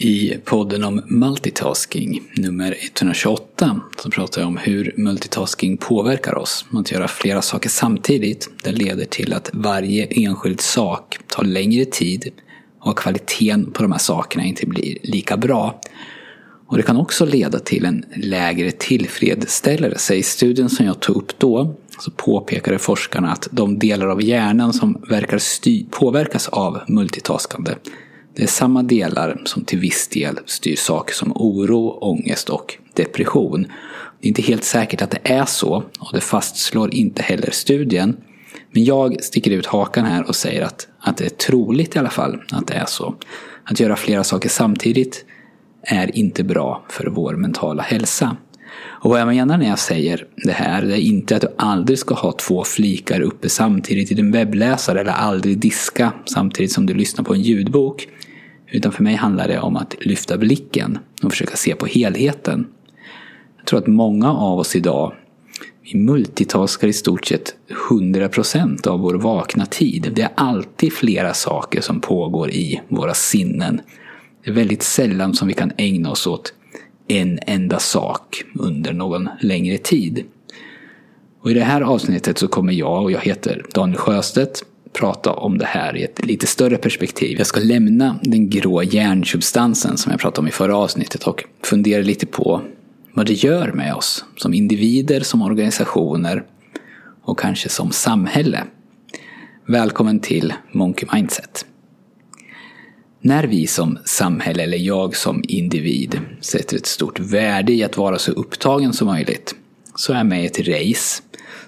I podden om multitasking, nummer 128, så pratar jag om hur multitasking påverkar oss. Att göra flera saker samtidigt, det leder till att varje enskild sak tar längre tid och kvaliteten på de här sakerna inte blir lika bra. Och det kan också leda till en lägre tillfredsställelse. I studien som jag tog upp då så påpekade forskarna att de delar av hjärnan som verkar påverkas av multitaskande det är samma delar som till viss del styr saker som oro, ångest och depression. Det är inte helt säkert att det är så och det fastslår inte heller studien. Men jag sticker ut hakan här och säger att, att det är troligt i alla fall att det är så. Att göra flera saker samtidigt är inte bra för vår mentala hälsa. Och vad jag menar när jag säger det här, det är inte att du aldrig ska ha två flikar uppe samtidigt i din webbläsare eller aldrig diska samtidigt som du lyssnar på en ljudbok. Utan för mig handlar det om att lyfta blicken och försöka se på helheten. Jag tror att många av oss idag vi multitaskar i stort sett 100% av vår vakna tid. Det är alltid flera saker som pågår i våra sinnen. Det är väldigt sällan som vi kan ägna oss åt en enda sak under någon längre tid. Och I det här avsnittet så kommer jag, och jag heter Daniel Sjöstedt, prata om det här i ett lite större perspektiv. Jag ska lämna den grå hjärnsubstansen som jag pratade om i förra avsnittet och fundera lite på vad det gör med oss som individer, som organisationer och kanske som samhälle. Välkommen till Monkey Mindset. När vi som samhälle, eller jag som individ, sätter ett stort värde i att vara så upptagen som möjligt, så är jag med i ett race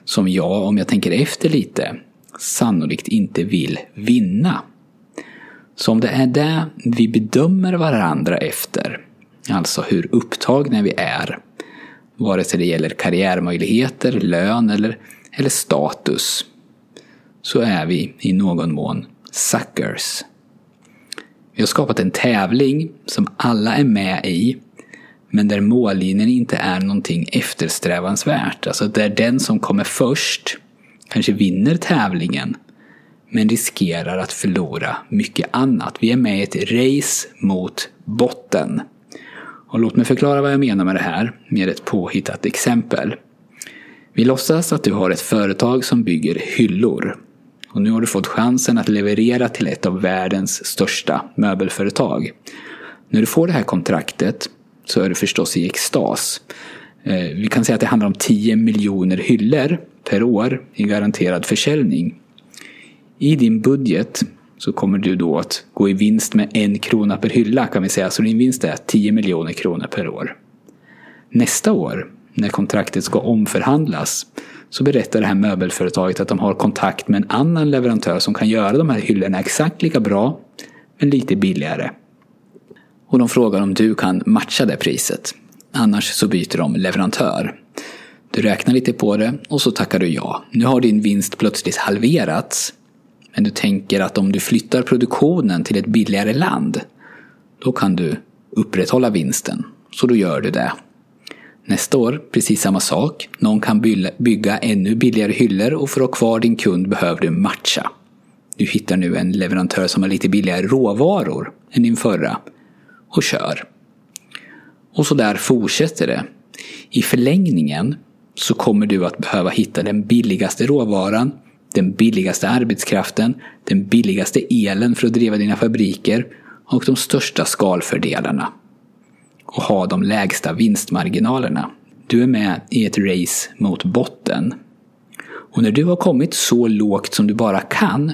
som jag, om jag tänker efter lite, sannolikt inte vill vinna. Så om det är det vi bedömer varandra efter, alltså hur upptagna vi är, vare sig det gäller karriärmöjligheter, lön eller, eller status, så är vi i någon mån suckers. Vi har skapat en tävling som alla är med i, men där mållinjen inte är någonting eftersträvansvärt. Alltså där den som kommer först kanske vinner tävlingen men riskerar att förlora mycket annat. Vi är med i ett race mot botten. Och låt mig förklara vad jag menar med det här med ett påhittat exempel. Vi låtsas att du har ett företag som bygger hyllor. Och nu har du fått chansen att leverera till ett av världens största möbelföretag. När du får det här kontraktet så är du förstås i extas. Eh, vi kan säga att det handlar om 10 miljoner hyllor per år i garanterad försäljning. I din budget så kommer du då att gå i vinst med en krona per hylla kan vi säga. Så din vinst är 10 miljoner kronor per år. Nästa år, när kontraktet ska omförhandlas, så berättar det här möbelföretaget att de har kontakt med en annan leverantör som kan göra de här hyllorna exakt lika bra, men lite billigare. Och de frågar om du kan matcha det priset. Annars så byter de leverantör. Du räknar lite på det och så tackar du ja. Nu har din vinst plötsligt halverats. Men du tänker att om du flyttar produktionen till ett billigare land, då kan du upprätthålla vinsten. Så då gör du det. Nästa år, precis samma sak. Någon kan bygga ännu billigare hyllor och för att ha kvar din kund behöver du matcha. Du hittar nu en leverantör som har lite billigare råvaror än din förra och kör. Och så där fortsätter det. I förlängningen så kommer du att behöva hitta den billigaste råvaran, den billigaste arbetskraften, den billigaste elen för att driva dina fabriker och de största skalfördelarna. Och ha de lägsta vinstmarginalerna. Du är med i ett race mot botten. Och när du har kommit så lågt som du bara kan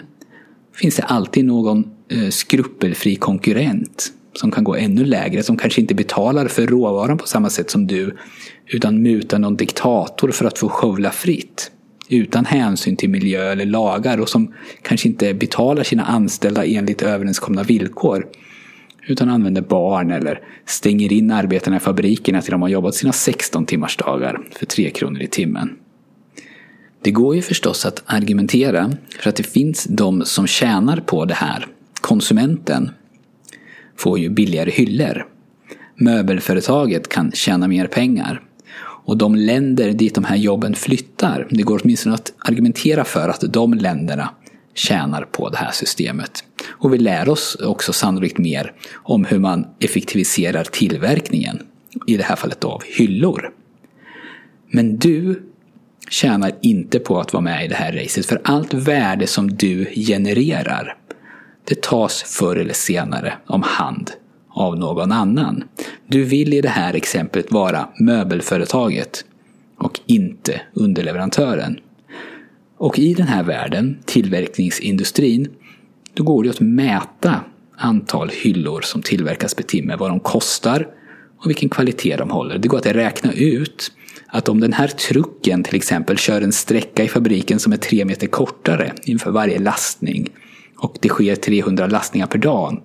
finns det alltid någon eh, skrupelfri konkurrent som kan gå ännu lägre, som kanske inte betalar för råvaran på samma sätt som du, utan mutar någon diktator för att få skövla fritt. Utan hänsyn till miljö eller lagar och som kanske inte betalar sina anställda enligt överenskomna villkor. Utan använder barn eller stänger in arbetarna i fabrikerna till de har jobbat sina 16 timmars dagar för 3 kronor i timmen. Det går ju förstås att argumentera för att det finns de som tjänar på det här. Konsumenten får ju billigare hyllor. Möbelföretaget kan tjäna mer pengar. Och de länder dit de här jobben flyttar, det går åtminstone att argumentera för att de länderna tjänar på det här systemet. Och vi lär oss också sannolikt mer om hur man effektiviserar tillverkningen, i det här fallet av hyllor. Men du tjänar inte på att vara med i det här racet, för allt värde som du genererar, det tas förr eller senare om hand av någon annan. Du vill i det här exemplet vara möbelföretaget och inte underleverantören. Och i den här världen, tillverkningsindustrin, då går det att mäta antal hyllor som tillverkas per timme, vad de kostar och vilken kvalitet de håller. Det går att räkna ut att om den här trucken till exempel kör en sträcka i fabriken som är tre meter kortare inför varje lastning och det sker 300 lastningar per dag,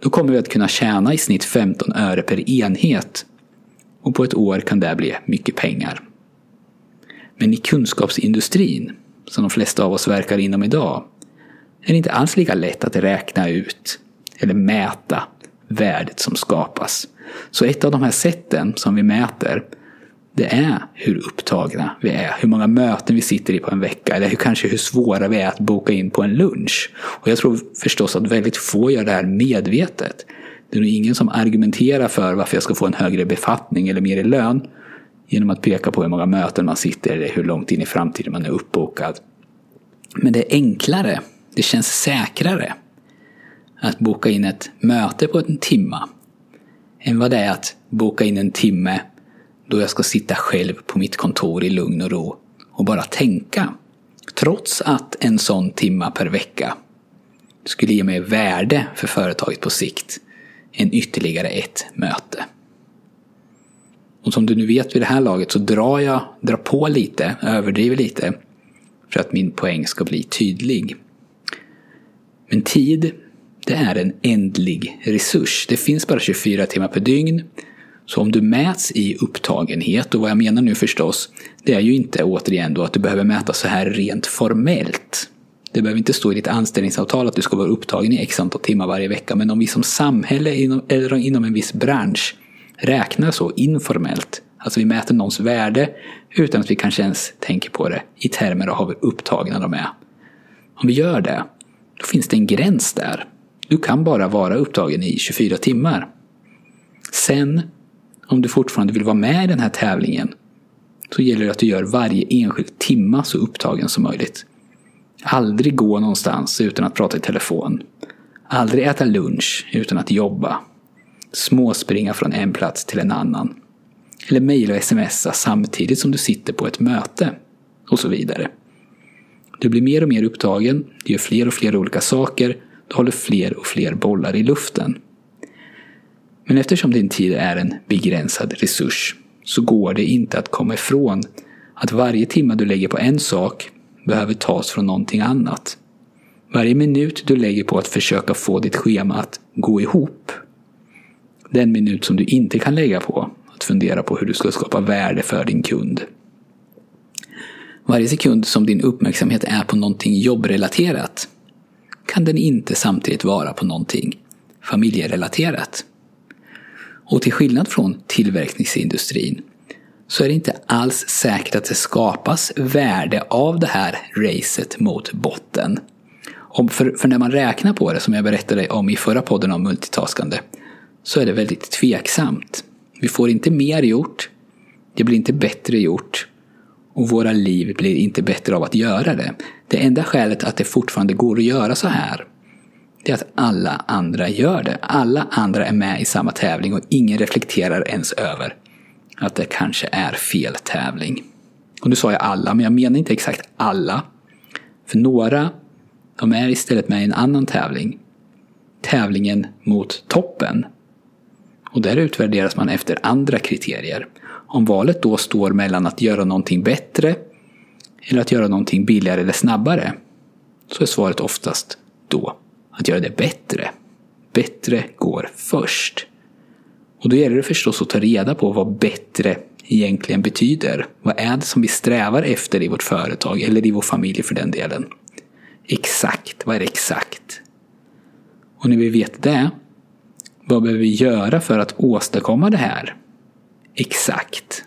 då kommer vi att kunna tjäna i snitt 15 öre per enhet. Och på ett år kan det bli mycket pengar. Men i kunskapsindustrin, som de flesta av oss verkar inom idag, är det inte alls lika lätt att räkna ut eller mäta värdet som skapas. Så ett av de här sätten som vi mäter det är hur upptagna vi är. Hur många möten vi sitter i på en vecka. Eller hur, kanske hur svåra vi är att boka in på en lunch. Och jag tror förstås att väldigt få gör det här medvetet. Det är nog ingen som argumenterar för varför jag ska få en högre befattning eller mer i lön genom att peka på hur många möten man sitter eller hur långt in i framtiden man är uppbokad. Men det är enklare, det känns säkrare att boka in ett möte på en timma än vad det är att boka in en timme då jag ska sitta själv på mitt kontor i lugn och ro och bara tänka. Trots att en sån timma per vecka skulle ge mig värde för företaget på sikt än ytterligare ett möte. Och som du nu vet vid det här laget så drar jag drar på lite, överdriver lite för att min poäng ska bli tydlig. Men tid, det är en ändlig resurs. Det finns bara 24 timmar per dygn så om du mäts i upptagenhet, och vad jag menar nu förstås, det är ju inte återigen då att du behöver mäta så här rent formellt. Det behöver inte stå i ditt anställningsavtal att du ska vara upptagen i x antal timmar varje vecka, men om vi som samhälle eller inom en viss bransch räknar så informellt, alltså vi mäter någons värde utan att vi kanske ens tänker på det i termer av hur upptagna de är. Om vi gör det, då finns det en gräns där. Du kan bara vara upptagen i 24 timmar. Sen om du fortfarande vill vara med i den här tävlingen så gäller det att du gör varje enskild timma så upptagen som möjligt. Aldrig gå någonstans utan att prata i telefon. Aldrig äta lunch utan att jobba. Småspringa från en plats till en annan. Eller mejla och smsa samtidigt som du sitter på ett möte. Och så vidare. Du blir mer och mer upptagen, du gör fler och fler olika saker, du håller fler och fler bollar i luften. Men eftersom din tid är en begränsad resurs så går det inte att komma ifrån att varje timme du lägger på en sak behöver tas från någonting annat. Varje minut du lägger på att försöka få ditt schema att gå ihop, den minut som du inte kan lägga på att fundera på hur du ska skapa värde för din kund. Varje sekund som din uppmärksamhet är på någonting jobbrelaterat kan den inte samtidigt vara på någonting familjerelaterat. Och till skillnad från tillverkningsindustrin så är det inte alls säkert att det skapas värde av det här racet mot botten. för, för när man räknar på det, som jag berättade om i förra podden om multitaskande, så är det väldigt tveksamt. Vi får inte mer gjort, det blir inte bättre gjort och våra liv blir inte bättre av att göra det. Det enda skälet att det fortfarande går att göra så här det är att alla andra gör det. Alla andra är med i samma tävling och ingen reflekterar ens över att det kanske är fel tävling. Och nu sa jag alla, men jag menar inte exakt alla. För några, de är istället med i en annan tävling. Tävlingen mot toppen. Och där utvärderas man efter andra kriterier. Om valet då står mellan att göra någonting bättre eller att göra någonting billigare eller snabbare så är svaret oftast då att göra det bättre. Bättre går först. Och då gäller det förstås att ta reda på vad bättre egentligen betyder. Vad är det som vi strävar efter i vårt företag eller i vår familj för den delen? Exakt, vad är det exakt? Och när vi vet det, vad behöver vi göra för att åstadkomma det här? Exakt.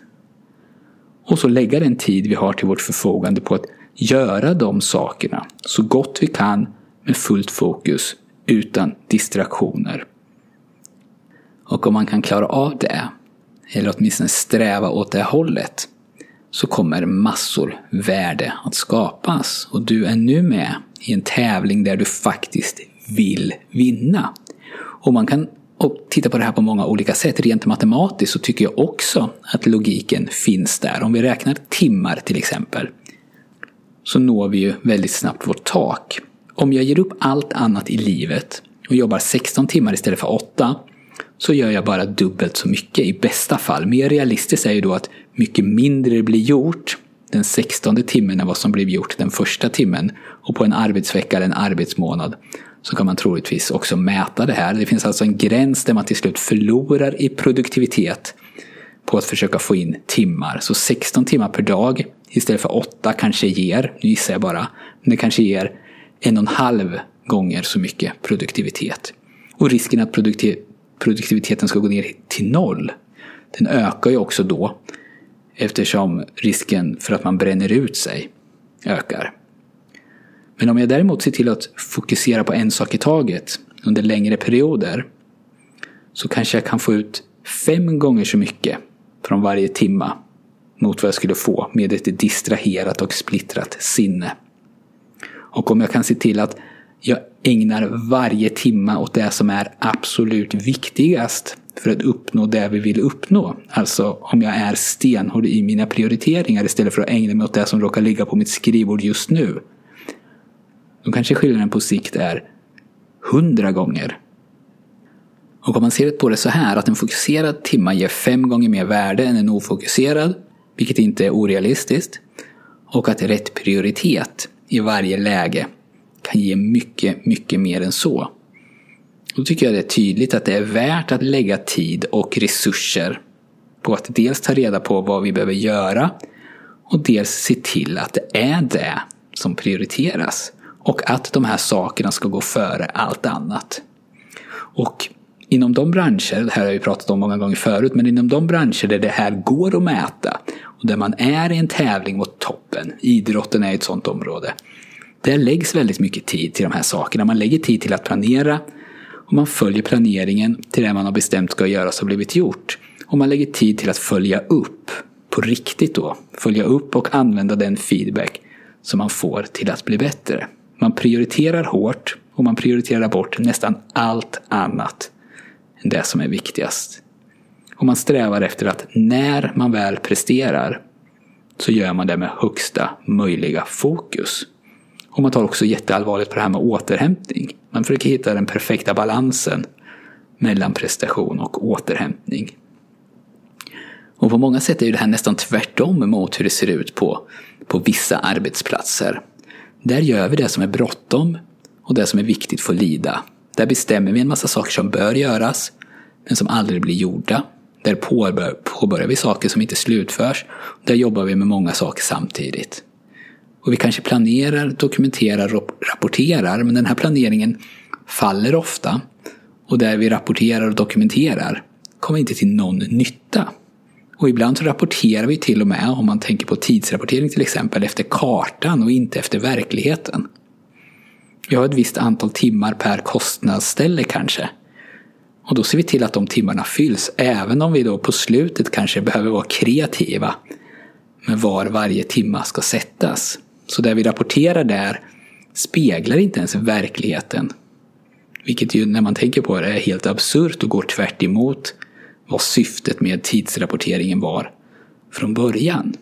Och så lägga den tid vi har till vårt förfogande på att göra de sakerna så gott vi kan med fullt fokus utan distraktioner. Och om man kan klara av det, eller åtminstone sträva åt det hållet, så kommer massor värde att skapas. Och du är nu med i en tävling där du faktiskt vill vinna. Och man kan och titta på det här på många olika sätt. Rent matematiskt så tycker jag också att logiken finns där. Om vi räknar timmar till exempel så når vi ju väldigt snabbt vårt tak. Om jag ger upp allt annat i livet och jobbar 16 timmar istället för 8 så gör jag bara dubbelt så mycket i bästa fall. Mer realistiskt är ju då att mycket mindre blir gjort den 16 timmen än vad som blev gjort den första timmen. Och på en arbetsvecka eller en arbetsmånad så kan man troligtvis också mäta det här. Det finns alltså en gräns där man till slut förlorar i produktivitet på att försöka få in timmar. Så 16 timmar per dag istället för 8 kanske ger, nu gissar jag bara, men det kanske ger en och en halv gånger så mycket produktivitet. Och risken att produktiv produktiviteten ska gå ner till noll, den ökar ju också då eftersom risken för att man bränner ut sig ökar. Men om jag däremot ser till att fokusera på en sak i taget under längre perioder så kanske jag kan få ut fem gånger så mycket från varje timma mot vad jag skulle få med ett distraherat och splittrat sinne. Och om jag kan se till att jag ägnar varje timma åt det som är absolut viktigast för att uppnå det vi vill uppnå. Alltså om jag är stenhård i mina prioriteringar istället för att ägna mig åt det som råkar ligga på mitt skrivbord just nu. Då kanske skillnaden på sikt är hundra gånger. Och om man ser på det så här att en fokuserad timma ger fem gånger mer värde än en ofokuserad, vilket inte är orealistiskt, och att rätt prioritet i varje läge kan ge mycket, mycket mer än så. Då tycker jag det är tydligt att det är värt att lägga tid och resurser på att dels ta reda på vad vi behöver göra och dels se till att det är det som prioriteras. Och att de här sakerna ska gå före allt annat. Och inom de branscher, det här har vi pratat om många gånger förut, men inom de branscher där det här går att mäta och där man är i en tävling mot toppen, idrotten är ett sådant område, där läggs väldigt mycket tid till de här sakerna. Man lägger tid till att planera och man följer planeringen till det man har bestämt ska göras och blivit gjort. Och man lägger tid till att följa upp på riktigt då. Följa upp och använda den feedback som man får till att bli bättre. Man prioriterar hårt och man prioriterar bort nästan allt annat det som är viktigast. Och man strävar efter att när man väl presterar så gör man det med högsta möjliga fokus. Och man tar också jätteallvarligt på det här med återhämtning. Man försöker hitta den perfekta balansen mellan prestation och återhämtning. Och på många sätt är det här nästan tvärtom mot hur det ser ut på, på vissa arbetsplatser. Där gör vi det som är bråttom och det som är viktigt får lida. Där bestämmer vi en massa saker som bör göras, men som aldrig blir gjorda. Där påbörjar vi saker som inte slutförs. Där jobbar vi med många saker samtidigt. Och vi kanske planerar, dokumenterar och rapporterar, men den här planeringen faller ofta. Och där vi rapporterar och dokumenterar kommer inte till någon nytta. Och ibland så rapporterar vi till och med, om man tänker på tidsrapportering till exempel, efter kartan och inte efter verkligheten. Vi har ett visst antal timmar per kostnadsställe kanske. Och då ser vi till att de timmarna fylls, även om vi då på slutet kanske behöver vara kreativa med var varje timma ska sättas. Så det vi rapporterar där speglar inte ens verkligheten. Vilket ju när man tänker på det är helt absurt och går tvärt emot vad syftet med tidsrapporteringen var från början.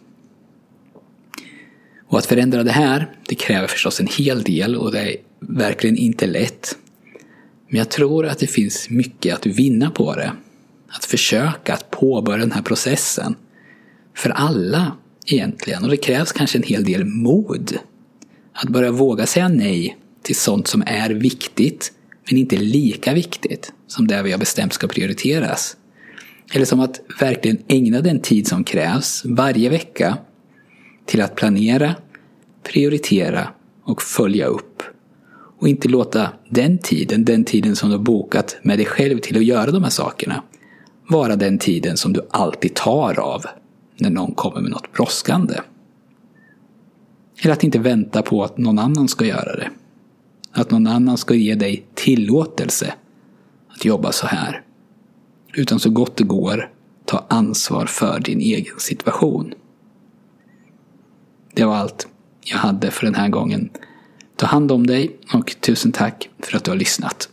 Och att förändra det här, det kräver förstås en hel del och det verkligen inte lätt. Men jag tror att det finns mycket att vinna på det. Att försöka att påbörja den här processen. För alla egentligen. Och det krävs kanske en hel del mod. Att börja våga säga nej till sånt som är viktigt men inte lika viktigt som det vi har bestämt ska prioriteras. Eller som att verkligen ägna den tid som krävs varje vecka till att planera, prioritera och följa upp. Och inte låta den tiden, den tiden som du har bokat med dig själv till att göra de här sakerna, vara den tiden som du alltid tar av när någon kommer med något brådskande. Eller att inte vänta på att någon annan ska göra det. Att någon annan ska ge dig tillåtelse att jobba så här. Utan så gott det går, ta ansvar för din egen situation. Det var allt jag hade för den här gången. Ta hand om dig och tusen tack för att du har lyssnat.